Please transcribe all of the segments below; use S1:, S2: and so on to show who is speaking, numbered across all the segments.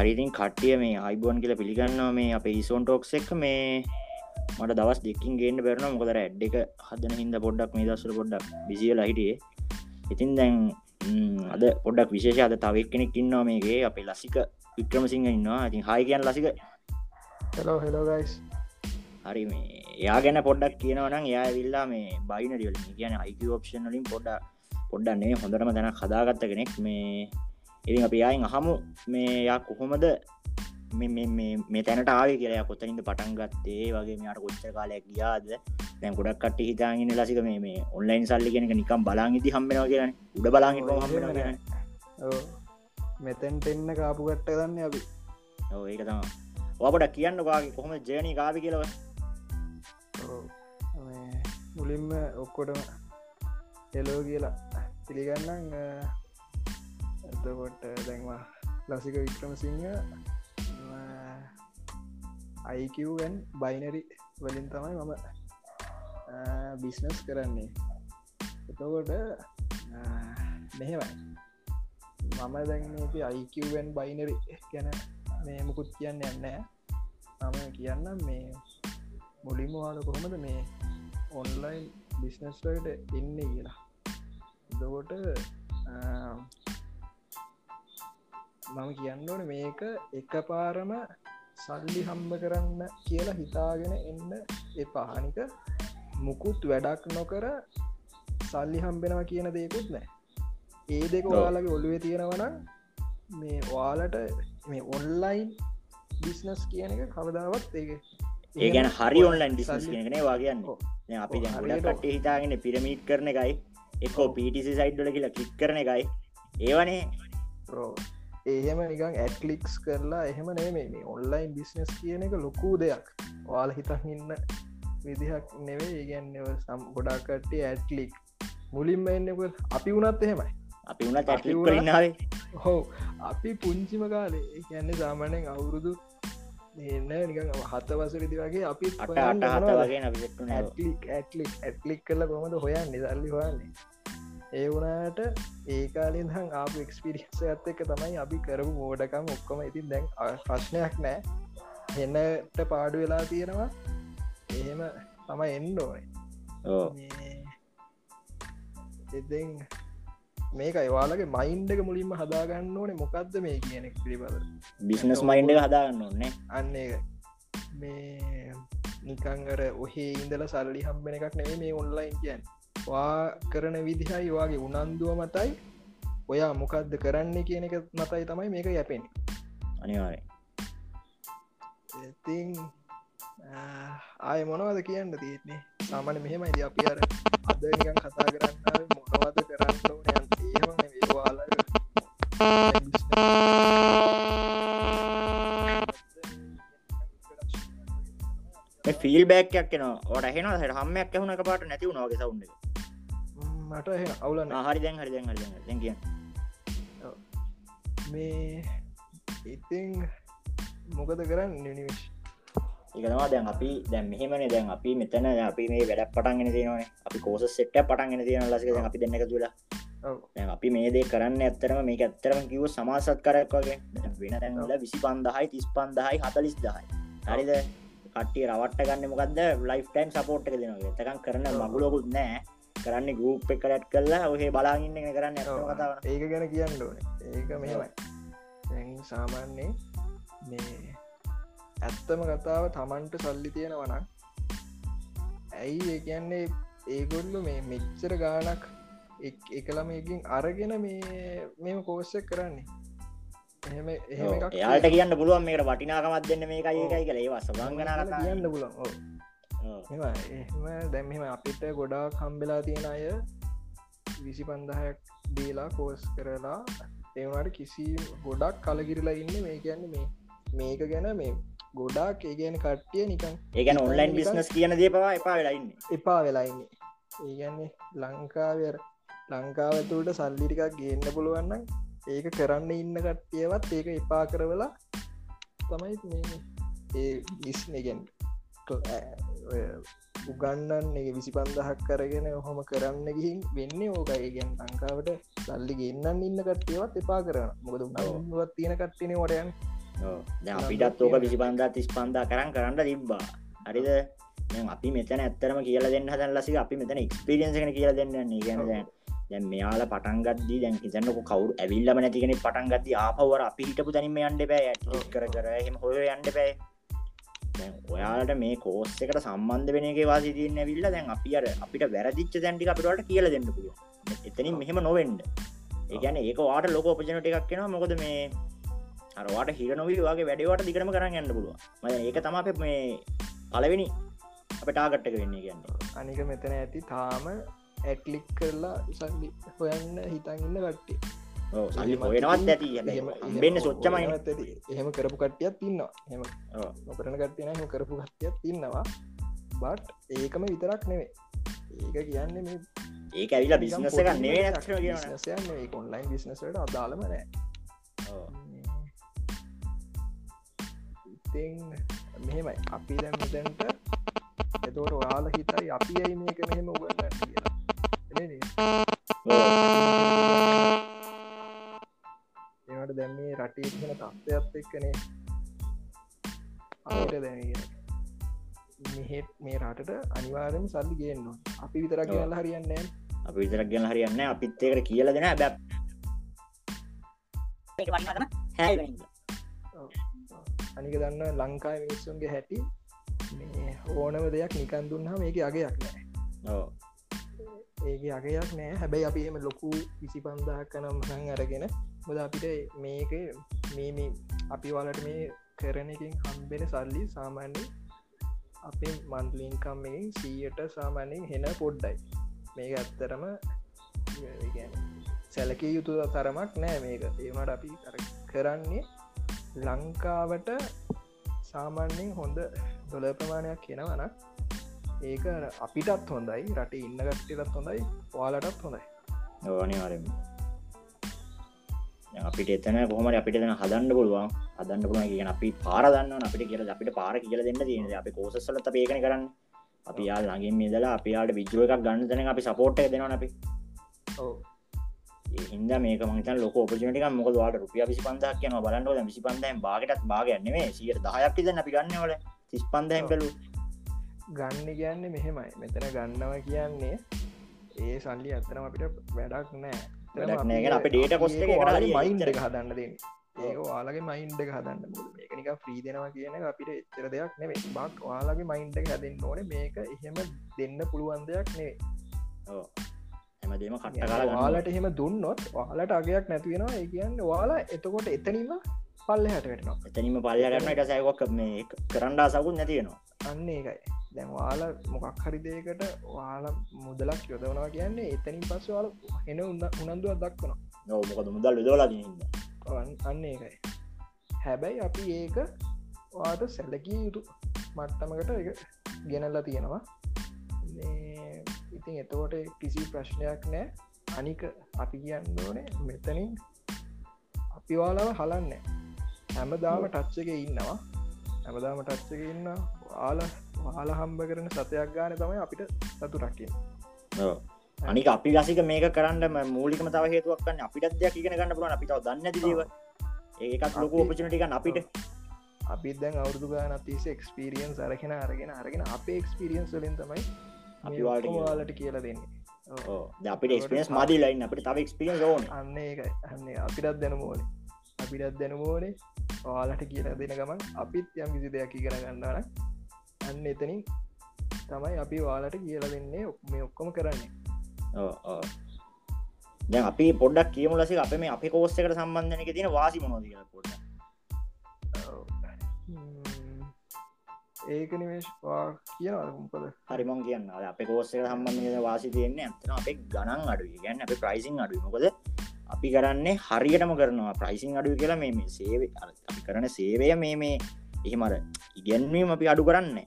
S1: හරිතින් කට්ටිය මේ අයිබෝන් කියල පිළිගන්නවා මේ අප ඉසෝන් ටෝක්ස් එක් මේ මට දවස් දෙකින් ගේන්න බැරන මොකදර ඇඩ් එක හදන හිද පොඩ්ඩක් මේ දස්සල පොඩ්ඩක් විසිියල හිටියේ. ඉතින් දැන් අද පොඩක් විශේෂ අද තවක් කෙනෙක් ඉන්නවා මේගේ අපේ ලසික වික්‍රම සිංහ ඉන්නවා. ඉතින් හයි කියන් ලසික.
S2: හෙලෝ හෙලෝගයිස්
S1: හරි මේ එයා ගැන පොඩ්ඩක් කියනවනම් එයා විල්ලා මේ බයිනරියල කියන අයික ඔප්ෂන් වලින් පොඩ්ඩ පොඩ්ඩන්නේ හොඳටම දැන හදාගත්ත කෙනෙක්. මේ ඉතින් අප යායින් අහමු මේ යා කොහොමද? මේ තැනට ආව කියලා කොතනින්ද පටන් ගත්තේ. වගේ මෙයාට කොච්ච කාලයක් ගියාද? දැන් ගොඩක් කට හිතාගෙන ලසික මේ ඔන්ලයින් සල්ලි කෙනක නිකම් බලාගිති හම්බෙනවා කියන උඩ බලාගි හම්බෙන
S2: මෙතැන්ට එන්න කාපු ගට්ට ගන්න අපි.
S1: ඒක තම ඔබට කියන්න වාගේ කොහොම ජයනී කාපි කියලව
S2: මුලින්ම ඔක්කොටම එලෝ කියලා පිළිගන්නන් එතකොට දැන්වා ලසික වික්‍රම සිංහ අයිකවන් බයිනරි වලින් තමයි මම බිස්නස් කරන්නේ එතකොට මෙහෙවයි මම දැන්නේ අයිකවන් බයිනරි ගැන මේ මුකුත් කියන්න යන්න මම කියන්න මේ මුලින්ම වාල කොහොමද මේ ඔන්ලයින් බිස්නස්ලට එන්න කියලා දකොට මම කියන්න ඕන මේක එක පාරම සල්ලි හම්බ කරන්න කියලා හිතාගෙන එන්න එපාහනික මුකුත් වැඩක් නොකර සල්ලි හම්බෙනවා කියන දෙකුත් නෑ ඒ දෙක ඔයාලගේ ඔළුවේ තියෙනවනම් මේ වාලට මේ ඔන්ලයින් බිස්නස් කියන එක කවදාවත් ඒක
S1: ඒ ගැන හරි ඔන්ලයින් බිස්නස් කියනන. වාගන්න අපි කට හිතාගෙන පිරමීට් කරන එකයි එක්කෝ පිටිසි සයිඩ්ඩල කියලා කික් කරන එකයි. ඒවනේ
S2: එහෙම නිකං ඇටලික්ස් කරලා එහෙම නෙමේ ඔන්ලයින් බිස්නස් කියන එක ලොකූ දෙයක්. වාල හිතක් ඉන්න විදිහක් නෙවේ ඒගැන්නව සම් ගොඩාකටේ ඇටලික් මුලින්ම එන්නක අපි වුණත් එහෙමයි.
S1: අපි වුණ ඇටලික්නාවේ
S2: හෝ අපි පුංචිම කාලේ කියන්න සාමානයෙන් අවුරුදු එන්න නිකං හත වසරදි වගේ අපි ඇටලික් ඇටලික් ඇටලික් කරල කොමද හොයන්න? නිදල්ලි හොයන්නේ ඒ වුණට ඒකාලින් හං ආප එක්ස්පිරිියන්ස ඇත්ත එක තමයි අපි කරපු මෝඩකම් ඔක්කොම ඉතින් දැන් ප්‍රශ්නයක් නෑ. එන්නට පාඩු වෙලා තියෙනවා. එහෙම තම එන්න ඕනේ. ඉතින් මේක අයවාලගේ මයින්ඩක මුලින්ම හදාගන්න ඕනේ. මොකක්ද මේ කියනෙක් පිළිබඳ?
S1: බිස්නස් මයින්ඩ හදාගන්න ඕන්නේ
S2: අන්න මේ නිකංගර ඔහේ ඉඳල සල්ලි හම්බෙන එකක් නෙේ මේ ඔන්ලයින් කියන්න වා කරන විදිහයි වාගේ උනන්දුව මතයි. ඔයා මොකක්ද කරන්න කියන එක මතයි තමයි මේක යැපෙන්
S1: අනිවාරය
S2: ඉතිං ආය මොනවද කියන්න තියන්නේ? සාමන මෙහෙමයිද අපි අර අද කතා කරන්න මොනවද කරන්න ඒවාල
S1: ෆිල් බෑක්යක් න ොට හෙන හම්මයක් ඇහුණ එක පාට නැතිව නොගේ සවුන්ඩ
S2: මට අවුලන්න
S1: හරි දැන් හරි දැන් හරි දැන් කිය
S2: මේ ඉතිං මොකද කරන්න නිනිවිශ්
S1: ඒකනවා දැන් අපි දැන් මෙහෙමන දැන් අපි මෙතන අපි මේ වැඩක් පටන්ගෙන තියෙනවන. අපි කෝස සෙට්ට පටන්ගෙන තියෙන ලසික අපි දෙන්න තුලා අපි මේ දේ කරන්න ඇත්තරම මේ ඇත්තරම කිව සමාසත් කරක් වගේ. වෙන තැන්ල විසි පන්දහයි තිස් පන්දහයි හතලිස් දහයි හරිද? කට්ටිය රවට්ට ගන්න මොකක්ද ලයිෆ් ටයිම් සපෝට් එක දෙනවා තකන් කරන මගුලොකුත් නෑ කරන්න ගූප් එක කලට් කරලා ඔහේ බලාගන්න කරන්න කතාව
S2: ඒක ගැන කියන්න ඕන. ඒක මෙමයි සාමාන්‍යයේ මේ ඇත්තම කතාව තමන්ට සල්ලි තියෙනවනක් ඇයි ඒ කියන්නේ ඒගොල්ලු මේ මෙච්චර ගානක් එකළමකින් අරගෙන මේ මෙම කෝස්සක් කරන්නේ? එහෙම එහෙම
S1: යාට කියන්න පුළුවන් මේකට වටිනාකමත් දෙන්න මේ එකයි එකයි කළ ඒවා සබංගන
S2: කියන්න පුලන් එහම දැම්හෙම අපිට ගොඩාක් කම්බෙලා තියෙන අය විසි පන්දහයක් දීලා කෝස් කරලා ඒවනට කිසි ගොඩක් කලගිරලා ඉන්න මේ කියන්න මේ මේක ගැන මේ ගොඩාක් ඒ ගැන කට්ටිය නිකන්
S1: ඒගැන ඔන්ලයින් බිස්නස් කියන දේ පවා එපා වෙලාඉන්න
S2: එපා වෙලාඉන්න ඒගැන්නේ ලංකාවර ලංකාව තුළට සල්ලිටිකක් ගේන්න පුළුවන්න ඒක කරන්න ඉන්න කට්ටියවත් ඒක එපා කරවලා තමයි ඒ ඉස්නගෙන් උගන්නන් එක විසි පන්දහක් කරගෙන හොම කරන්න ගිහින් වෙන්න ඕකයි. ගැන් ලංකාවට සල්ලි ගන්නන්න ඉන්න කට්ටියවත් එපා කරන මොකද නවත් තියෙන කට්ටින වටයන්
S1: දැ අපිටත් ඕක විසි පන්දා තිස් පන්දා කරන්න කරන්න තිබ්බා. හරිද? අපි මෙතන ඇත්තරම කියල දෙන්න හදන් ලසි අපි මෙතන එක්ස්පිරියන්සකන කියල දෙන්න ගැන දැන් මෙයාල පටන්ගත්දී දැන් හිතන්නක කවරු ඇවිල්ලම නැතිගෙන පටන්ගත්ති ආපවර අපි හිටපු තනිම අන්ඩ බෑ කර කර හෙම හොය අන්ඩ බෑ ඔයාලට මේ කෝස්ස එකට සම්බන්ධ වෙන එක වාසි තියන්න විල්ල දැන් අපි අර අපිට වැරදිච්ච දැන්ටි අපිට කියල දෙන්න පුළුව එතනින් මෙහෙම නොවෙන්ඩ ඒගැන ඒක වාට ලොක ඔපජනට එකක් කෙනවා මොකද මේ අරවාට හිර නොවී වගේ වැඩවට දිකරම කරන්න ගන්න පුළුව ම ඒක තම අප මේ පලවෙනි අප ටාගට්ටක වෙන්නේ කියන්න.
S2: අනික මෙතන ඇති තාම ඇක්ලික් කරලා සල්ලි හොයන්න හිතන් ඉන්න කට්ටේ
S1: සල්ලි හොයනවත් ඇති. හම්බෙන්න්න සොච්චමයි.
S2: එහෙම කරපු කට්ටියත් ඉන්නවා. එම නොකරන කට්ටියන හම කරපු කට්ටියත් ඉන්නවා. බට් ඒකම විතරක් නෙවේ ඒක කියන්නේ මේ
S1: ඒක ඇවිලා බිස්නස ගන්නේ
S2: කොන්ලයින් බිස්නසට අදාලම නෑ. ඉතින් මෙහෙමයි. අපි දැ මෙතැන්ට එතවට ඔයාල හිතයි අපි ඇයි මේක මෙහෙම උගන්න අනිවාරම සල්ලි ගන්නවා අපි විතරක් කියල හරියන්න
S1: අපි විතරක් ගැන හරියන්න අපිත් ඒකට කියල දෙෙන බැ
S2: අනික දන්න ලංකායි මිනිස්සුන්ගේ හැටි මේ ඕනම දෙයක් නිකන් දුන්නා මේක අගයක් නෑ ඒක අගයක් නෑ හැබැයි අපි එම ලොකු විසි පන්දාක් කනම් හං අරගෙන බොද අපිට මේක මේ අපි වලට මේ කරන එකින් හම්බෙන සල්ලි සාමාන්‍ය අපේ මන්දලින්කම්මකින් සීයට සාමාන්‍යෙන් හෙන පොඩ්ඩයි. මේක ඇත්තරම සැලකී යුතු තරමක් නෑ මේක. ඒමට අපි කරන්නේ ලංකාවට සාමාන්‍යෙන් හොඳ දොල ප්‍රමාණයක් කියෙනවන ඒක අපිටත් හොඳයි රට ඉන්න ගට්ටිටත් හොඳයි වාලටත් හොඳයි.
S1: ඕනිවාරම අපිට එතන කොහමට අපිට දෙන හදන්න පුළුවන්. හදන්න පුළුවන් කියන අපි පාරදන්න අපිට කියල අපිට පාර කියල දෙන්න තියෙන අපි කෝසස්සලත පේකන කරන්න. අපි යාල් ලඟින් මේදලා අපියාට විජුව එකක් ගන්න තන අපි සපෝට් දෙනවා අපි. හිද මේක මත ලොක පජනටික මොක වාට රුපිය විසි පන්දක් කියන බලන්නට විසි පන්දයම් බාගටත් බාගන්නේ සිය දහයක් තිදන්න අපි ගන්නවල තිස් පන්දයම් කලු
S2: ගන්න කියන්න මෙහෙමයි. මෙතන ගන්නව කියන්නේ ඒ සල්ලි අත්තරම අපිට වැඩක්
S1: නෑ අප ඩේට කොස්ට
S2: මයින්ඩ හදන්න දෙන්න. ඒක වාලගේ මයින්ඩ හදන්න මේකනික ්‍රී දෙනවා කියන අපිට එච්චර දෙයක් නෙවේ බක් වාලගේ මයින්ඩ හදන්න ඕන. මේක එහෙම දෙන්න පුළුවන් දෙයක් නේ
S1: හැමදීම කට
S2: වාලට එහෙම දුන්නොත් වාලට අගයක් නැතිවෙනවා ඒ කියන්න වාලා එතකොට එතනීම පල්ල හට වෙනවා
S1: එතනීම පල්ල කරන එක සයකොක් මේ කරන්ඩා සකුත් නැතිවෙනවා
S2: අන්න ඒකයි. දැන් වාල මොකක් හරිදයකට වාල මුදලක් යොදවනවා කියන්නේ එතනින් පස්ස වාල එන උන්න උනන්දුවක් දක්වනවා.
S1: නොමකද මුදල් දෝලා
S2: අන්න ඒකයි. හැබැයි අපි ඒක වාට සැලකී යුතු මට්ටමකට එක ගෙනල්ලා තියෙනවා. ඉතින් එතකොට කිසි ප්‍රශ්නයක් නෑ. අනික අපි කියන්න ඕනේ මෙතනින් අපි වාලාව හලන්න. හැමදාම ටච්චක ඉන්නවා. හැමදාම ටච්චක ඉන්න ආල වාල හම්බ කරන සතයක් ගාන තමයි අපිට සතු රක්කින්
S1: අනික අපි ගසික මේක කරන්න මූලිකම තව හේතුවක්න්න අපිට දෙයක් ඉගෙන ගන්න පුලන් අපිට දන්න දේව. ඒකත් ලොක උපචනටික අපිට.
S2: අපි දැන් අවුරදු ගාන තිස එක්ස්පිරියන්ස් අරගෙන අරගෙන අරගෙන අපේ එක්ස්පිරියන්ස් වලින් තමයි
S1: අපි
S2: වාලට කියල. දෙන්නේ.
S1: අපිට ස්පියස් මදී ලයින් අපිට තව ක්ස්පිිය ඕන.
S2: අන්න ඒක අන්න අපිටත් දැනමෝනේ අපිටත් දැනමෝනේ ඔයාලට කියලා දෙන ගමන් අපිත් යම් කිසි දෙයක් ඉගෙන ගන්නවන අන්න එතනින් තමයි අපි වාලට කියල දෙන්නේ මේ ඔක්කොම කරන්නේ.
S1: දැ අපි පොඩක් කියමු ලස අප මේ අපි කෝස්සකට සම්බන්ධනක තියෙන වාසි කියලා පොඩ
S2: ඒක නිවේශවා කියනවාමකද
S1: හරිමං කියන්න. අප කෝස්සක සම්බන්ධ වාසි තියන්නේ ඇතන අපේ ගණන් අඩු ගැන්න අප ප්‍රයිසින් අඩු මොකද අපි කරන්නේ හරියටම කරනවා ප්‍රයිසින් අඩු කියලා මේ සේව අපි කරන සේවය මේ මේ එහෙමර ඉගැන්වීම අපි අඩු කරන්න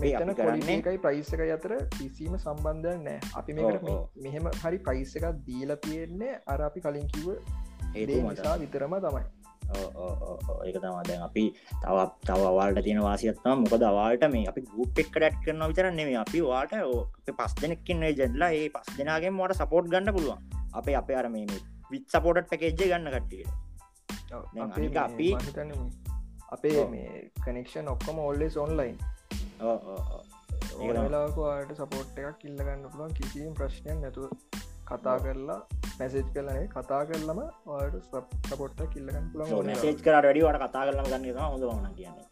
S2: අපි කරන්නේ එකයි ප්‍රයිස්සක අතර කිසිීම සම්බන්ධයක් නෑ අපි මේකට මෙහෙම හරි ප්‍රයිස්ස එකක් දීලා තියෙන්නේ අර අපි කලින් කිව
S1: හේතු
S2: මසා විතරම තමයි.
S1: ඒක තම දැන් අපි තවත් තව වාල්ට තියෙන වාසියත්ම මොකද වාට මේ අපි ගුප් එක් ඩැට් කරන විතරන්නේ අපි වාට පස් දෙනෙක්කින්නේ ජෙල්ලා ඒ පස් දෙනාගේ මට සපෝට් ගන්න පුළුවන්. අපේ අපේ අර මේ විත් සපෝට් පැකේජ්ජ ගන්න කට්ටියට. අපි
S2: අපේ මේ කනෙක්ෂන් ඔක්කොම ඔල්ලෙස් ඔන්ලයින් ඕලාවාට සපෝට් එකක් කිල්ලගන්න පුළුවන් කිසිීම ප්‍රශ්නයක් නැතුව. කතා කරලා මැසේජ් කරලනේ කතා කරලම වාට සපොට්ට කිල්ලගන්න පුළන්
S1: මැසේජ් කර වැඩිවට කතා කරලම ගන්න හොඳ වන කියන්නේ.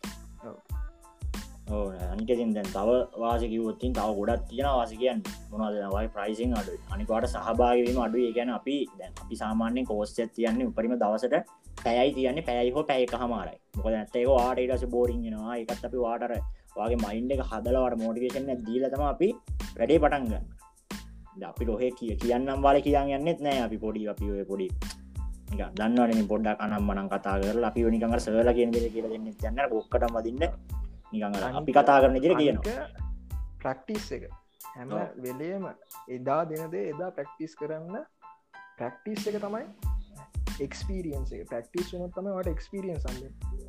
S1: අනිකතින් දැන් තව වාසකිවොත්තින් තව ගොඩත් තියෙන වාස කියන්න. මොනදවයි ප්‍රයිසින් අඩු අනිකට සහභාගවීම අඩු ගැන අපි දැන් අපි සාමාන්‍යෙන් කෝස්්ච තියන්නේ උපරිම දවසට පැයයි තියන්නේ පැයි හෝ පැය හමාරයි මොක ඇත්තේ වාටටස බෝරිගෙනවා එකත් අපි වාටර වගේ මයින්ඩ එක හදලවට මෝටිවේශන දීලතම අපි වැඩේ පටන්ගන්න අපි ලොහෙ කිය කියන්නම් බල කියන්න යන්නෙත් නෑ අපි පොඩි අපි ඔය පොඩි දන්නවන පොඩ්ඩක් අනම් මනන් කතා කර අපි නිකඟ සල කියන කියල දෙන්න යන්න බොක්කට මදින්න නිකඟ අපි කතා කරන ජර කියන
S2: ප්‍රක්ටිස් එක. හැම වෙලේම එදා දෙනදේ එදා ප්‍රක්ටිස් කරන්න ප්‍රක්ටිස් එක තමයි එක්ස්පිරියන්ස ප්‍රක්ටිස් වනොත් තම වට එක්ස්පිරියන් සම්ම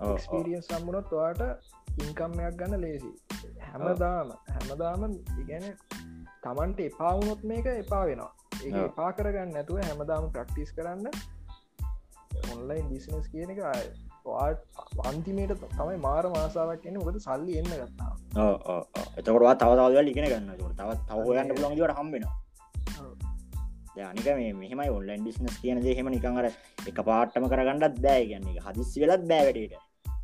S2: එක්ස්පිරියන් සම්මුණොත් වාට ඉන්කම්මයක් ගන්න ලේසි හැමදාම හැමදාම ඉගැන තමන්ට එපාවුණොත් මේක එපා වෙනවා. ඒ එපා කරගන්න නැතුව හැමදාම ප්‍රක්ටිස් කරන්න ඔන්ලයින් බිසිනස් කියන එක අන්තිමේට තමයි මාර මාසාවක් එන්න. මොකද සල්ලි එන්න ගත්තා
S1: එතකොටවා තවතාවල් ඉගෙන ගන්න තවත් තවහයන්න පුළන්ගට හම්බෙන අනික මේ මෙහම ඔන්ලයින් බිස්නස් කියන දෙහෙම නිකඟර එක පාට්ටම කරගන්නත් බෑ. ගන්නේ හදිසි වෙලත් බෑවැටට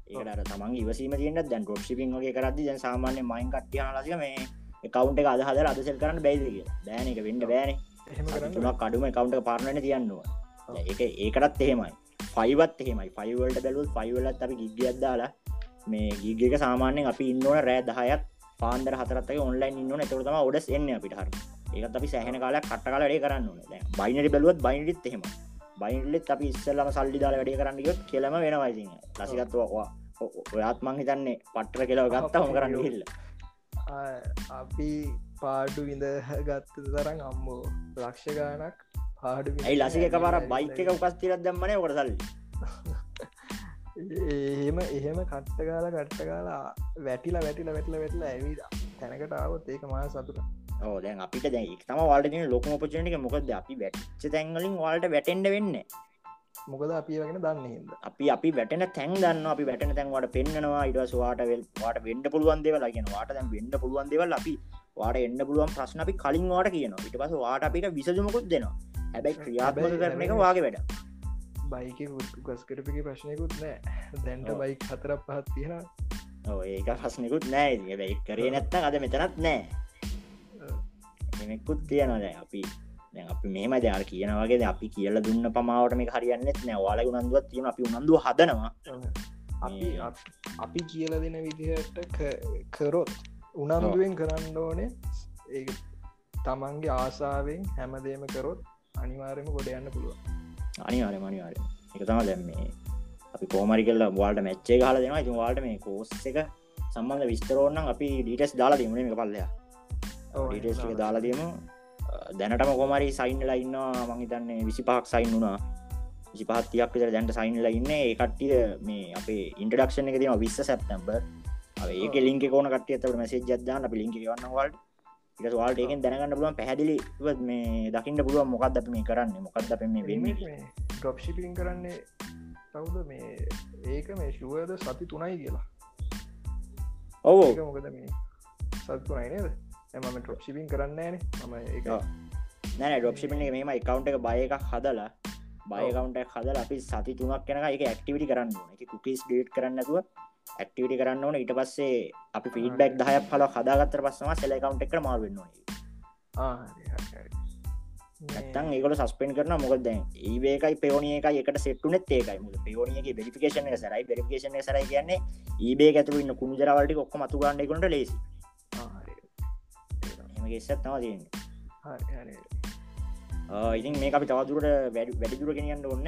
S1: ඒකට තමන් ඉවසීම තියන්න දැන් ොප් ිපින් වගේ කරදදි දැන් සාමාන්‍ය මයින් කට්ටිය ලසික මේ එකකවන්ට එක අදහද අදසල් කරන්න බැයිදක බෑන එක වෙන්ඩ බෑන. කඩුම කවන්ට පාරණන තියන්නවා ඒක ඒකටත් එහෙමයි. ෆයිවත් එහෙමයි. ෆයිවල්ට බැලුත් ෆයිවලත් අපි ගිගියත් දාලා මේ ගිගක සාමාන්‍යෙන් අපි ඉන්නවන රෑ දහයත් පාන්දර හතරත් ඔන්ලයින් ඉන්න ඇතුරතම ඔඩස් එන්න අපිට හර ඒකත් අපි සෑහන කාල කට කාලේ කරන්න බයිනට බැලුවත් බයිනටත් එහෙම. බයින්ලෙත් අපි ඉස්සල්ලම සල්ලි දාල වැඩේ කරන්න යොත් කෙලම වෙනවයිසි ලසිකත්වවා ඔයාත් මං හිතන්නේ පට්ටර කෙලව ගත්තා හොම කරන්න හිල්ල
S2: අපි පාඩු විඳ ගත්ත තරම් අම්මෝ ලක්ෂ ගානක්
S1: පාඩු ඇයි ලසික පර බයික එක උකස්තිරත් දම්මන කොට සල්ලි?
S2: එහෙම එහෙම කට්ටකාල කට්ටකාලා වැටිලා වැටිල වැටල වැටල ඇවිද තැනකට ආවත් ඒක මා සතුට
S1: ඕ දැන් අපිට දැ තම වාලට ලොකම පචනක මොකද අපි වැට්ච තැන්ගලින් වාලට වැටෙන්ඩ වෙන්න.
S2: මොකද අපි වගෙන දන්න
S1: අපි අපි වැටන තැන් දන්න අපි වැටන තැන්වට පෙන්න්නවා. ඉඩස් වාට වෙල් වාට වෙන්ඩ පුළුවන් දෙවල. ගෙන වාට දැන් වෙන්ඩ පුළුවන් දෙවල් අපි වාට එන්න පුළුවන් ප්‍රශ්න අපි කලින් වාට කියනවා. ඉට පස වාට අපිට විසජමකුත් දෙනවා. හැබැයි ක්‍රියාත්මක කරන එක වාගේ වැඩ
S2: බයික ගස් කරපික ප්‍රශ්නයකුත් නෑ දැන්ට බයික් හතර පහත් තියෙන
S1: ඒක ප්‍රශ්නකුත් නෑ බැයි කරේ නැත්ත අද මෙතනත් නෑ එමෙකුත් තියනද අපි අපි මේම දෙයාර කියනවගේ අපි කියල දුන්න පමාවට මේ හරියන්නෙත් නෑ. වාල උනන්දුවත් තියෙන අපි උනන්දුව හදනවා.
S2: අපි කියල දෙන විදිහට කරොත් උනන්දුවෙන් කරන්න ඕනේ. ඒ තමන්ගේ ආසාාවෙන් හැමදේම කරොත් අනිවාරයම ගොඩ යන්න පුළුව
S1: අනිවාරය මනිවාරය එක තම දැම්මේ අපි කෝමරි කල්ල වාල්ට මැච්චේ හල දෙෙනවා. ඉතින් වාල්ට මේ කෝස් එක සම්බන්ධ විස්තරෝන්න අපි ඩීටස් දාලා දීමන එක පල්ලයා ඩීටස් එක දාලා දීම. දැනටම කොමරි සයින්ලා ඉන්නවා. මහිතන්නේ විසි පහක් සයින් වුණා. විසිපහත්තියක් විතර දැන්ට සයින්ල ඉන්න. ඒකට්ටිය මේ අපේ ඉන්ටඩක්ෂන් එක තිම විස්ස සැප්තැම්බර්. ඒක ලින්ක කෝන කටියතට මැසේ ජදදාන්න අපි ලින්ක වන්න වල්ට එක වාල්ට ඒකෙන් දැනගන්න පුළුවන් පැහැදිලි මේ දකින්න පුළුවන් මොකක්ද අප මේ කරන්න. මොකක්ද අප මේ වෙන්න?
S2: ඩොප්ෂිපින් කරන්නේ කවුද? මේ ඒක මේ ශුවද සති තුනයි කියලා.
S1: ඔවෝ.
S2: මොකද මේ සත්තුනයි නේද එමම ටොප්ෂිපින් කරන්න න ම
S1: නෑ ඩොප්ෂිපින් එක මේම එකකවන්් එක බය එකක් හදලා බයකවන්ට හදල අපි සති තුනක් කෙන එක ඇක්ටිවිටි කරන්න එක කුකිස් ඩේට් කරන්නතුව ඇක්ටිවිටි කරන්න ඕන. ඉට පස්සේ අපි පිඩබැක් දහය පල හදාගත්තර පස්සම සෙල කවන්් එකට මාර්වෙන්න නැත්තන් ඒකට සස්පෙන් කරන මොකද ඒබේකයි පෙවනිය එක එකට සෙට්ටුනෙත් ඒකයි. මුද පෙවනියගේ බෙරිිකේෂන සරයි. බෙරිිකේෂන සරයි කියන්නේ ඒබේ ඇතුව ඉන්න කුණජරවලට ඔක්ක මතු ගන්නකොට ලේසි ගෙස්සත් තම තියන්නේ ඉතින් මේ අපි තවදුරට වැඩ වැඩිදුර ගෙනියන්න ඔන්න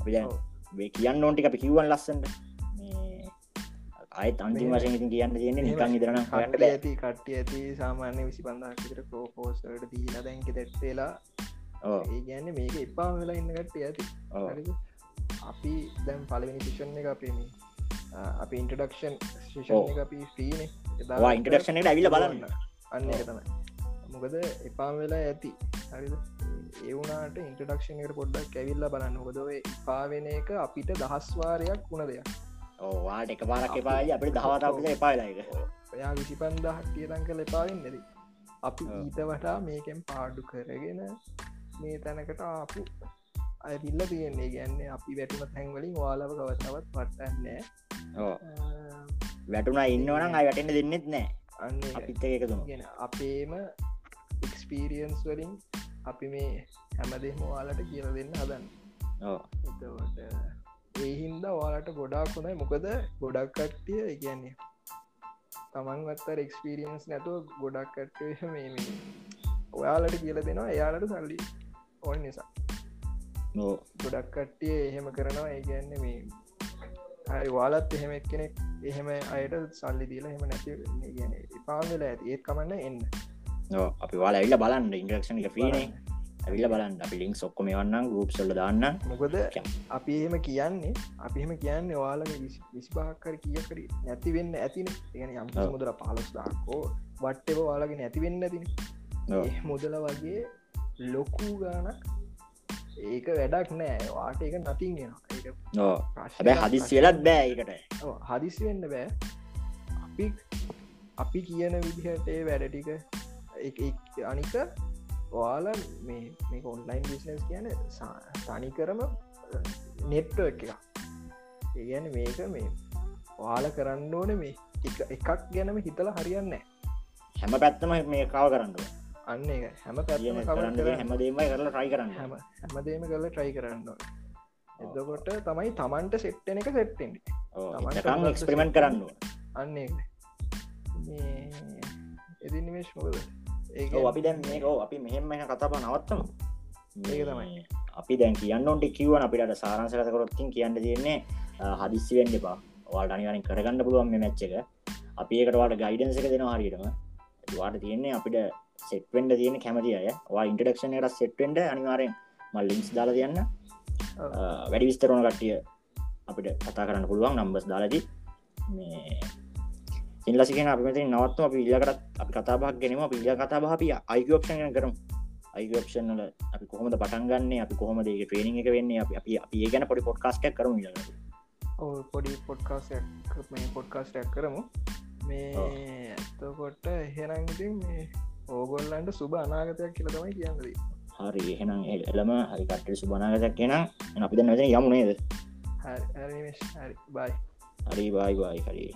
S1: අපි කියන්න ඕන්ටි අපි කිව්වන් ලස්සට අයත් අන්තිම වශයෙන් ඉතින් කියන්න තියෙන්නේ නිකන් ඉදරන හට
S2: ඇති කට්ටිය ඇති සාමාන්‍ය විසි පන්දාකට කෝපෝස්ට දීලා දැන්ක දැට්ටේලා ඒ ගැන්න මේක එපා වෙලා ඉන්න කට්ටිය ඇති. අපි දැම් පලවෙනි පිෂන් එක අපේම අපි ඉන්ටඩක්ෂන් ශිෂන් එක අපි ්‍රීන
S1: ඉන්ටඩක්ෂන ඇවිල බලන්න.
S2: අන්න තමයි. මොකද එපා වෙලා ඇති. හරිද? ඒවුනාට ඉන්ටඩක්ෂණයට පොඩ්ඩක් ඇවිල්ල බලන්න. හොදව පාවෙන එක අපිට දහස්වාරයක් වුණ දෙයක්.
S1: ඕවාට එක පාරක් එපායි අපට දහවතාපිට එපාලාක
S2: ඔයා විසි පන්දහක් කියතන් කළ එපාවෙන් නැද අපි ඊට වටා මේකෙන් පාඩු කරගෙන මේ තැනකට ආපු අයවිල්ල තියෙන්නේ. ගැන්නේ අපි වැටුම තැන්වලින් වාලව කවතාවත් පටන්නෑ
S1: වැටුනා ඉන්නවනම් අයි වැටෙන්ට දෙන්නෙත් නෑ. අපිත් එකතුම.
S2: ගෙන අපේම එක්ස්පීරියන්ස් වලින් අපි මේ හැමදේ මවාලට කියල දෙන්න හදන්න. එතවට ඒහින්ද වාලට ගොඩාක් වුණයි මොකද ගොඩක් කට්ටිය ඉගන්නේ තමන් වත්තර එක්ස්පීරියන්ස් නැතුව ගොඩක් කට්ටේ මේ ඔයාලට කියල දෙනවා. එයාලට සල්ලි ඕන නිසා. ගොඩක් කට්ටිය එහෙම කරනවා. ඒගැන්න මේ වාලත් එහෙම එක්කෙනෙක් එහෙම අයට සල්ලි දීලා එහෙම නැති පාවෙලා ඇති. ඒත් කමන්න එන්න.
S1: අපි වාල ඇල්ල බලන්න. ඉන්ට්‍රක්ෂන් එක ්‍රීනේ ඇවිල්ල බලන්න. අපි ලිින්ක් ඔක්කොම වන්න ගුප් සල්ල දාන්න
S2: මොකද අපි එහෙම කියන්නේ අපි එහෙම කියන්න වාලක විස්භාකර කියකර නැති වෙන්න ඇතින. ගෙන යම් මුදර පහලස්දාකෝ වට්ටව වාලගෙන නැතිවෙන්න තින මුදල වගේ ලොකු ගානක් ඒක වැඩක් නෑ. වාට එක නතින් ගෙන
S1: හැබැ හදිස් වෙලත් බෑකට
S2: හදිසි වෙන්න බෑ. අපි අපි කියන විදිහට වැඩටික අනික ඔයාල මේ ඔන්ලයින් බිස්නස් කියන තනි කරම නෙට්ට එක ඒගැන මේක මේ ඔයාල කරන්න ඕන මේ එකක් ගැනම හිතල හරියන්න
S1: හැම පැත්තම මේ කාව කරන්න
S2: අන්න හැම පැම
S1: කරන්න හැමදේම කරලා ට්‍රයි කරන්න
S2: හැම හැමදේම කරලා ට්‍රයි කරන්න එදකොට තමයි තමන්ට සෙට්ටන එක සෙට්ටෙන්
S1: එක්ස්පිමෙන්ට් කරන්න
S2: අන්න එදිනිමේශ් මොකද?
S1: අපි දැන් මේක අපි මෙහෙම එන කතාපා නවත්තම.
S2: ඒක තමයි.
S1: අපි දැන් කියන්න ඔොට කිවන අපිට සාරංසකතකොරොත්තින් කියන්න තියෙන්නේ හදිස්සිවෙන්න එපා. වාට අනිවරින් කරගන්න පුළුවන් මේ මැච්ච එක. අපි ඒකටවාට ගයිඩන්ස එක දෙෙන හරිටම වාට තියන්නේ අපිට සෙට්වෙන්ඩ තියෙන කැමති අය. වා ඉන්ටඩක්ෂන් එකට සෙට්වෙන්ඩ අනිවාරෙන් මල් ලින්ස් දාල තියන්න වැඩි විස්තරෝන කට්ටිය අපිට කතා කරන්න පුළුවන් නම්බස් දාලදී. මේ ඉල්ලසිගෙන අපිමති නවත්ම අපි ඉල්ලකට අපි කතාබක් ගැනීම පිල්ිය කතාබ අපි අයිකෝප්ෂන් කරම්. අයිකෝප්ෂන්ල අපි කොහොමද පටන්ගන්නේ අපි කොහොම දේක ට්‍රේනිං එක වෙන්නේ? අපි අපි අපි ගැන පොඩි පොඩ්කාස්ට කරම
S2: පොඩි පොඩ්කාස් මේ පොඩ්කාස්ටක් කරමු. මේ ඇතකොට එහෙරංති මේ ඕගොල්ලන්ට සුබ අනාගතයක් කියල තමයි කියන්නදී
S1: හරි එහෙනම් එලම හරි කට්ට සුබනාගතයක් කියෙන අපි දැ යමුණේද
S2: හරි හරි බයි
S1: හරි බයි බයි හරි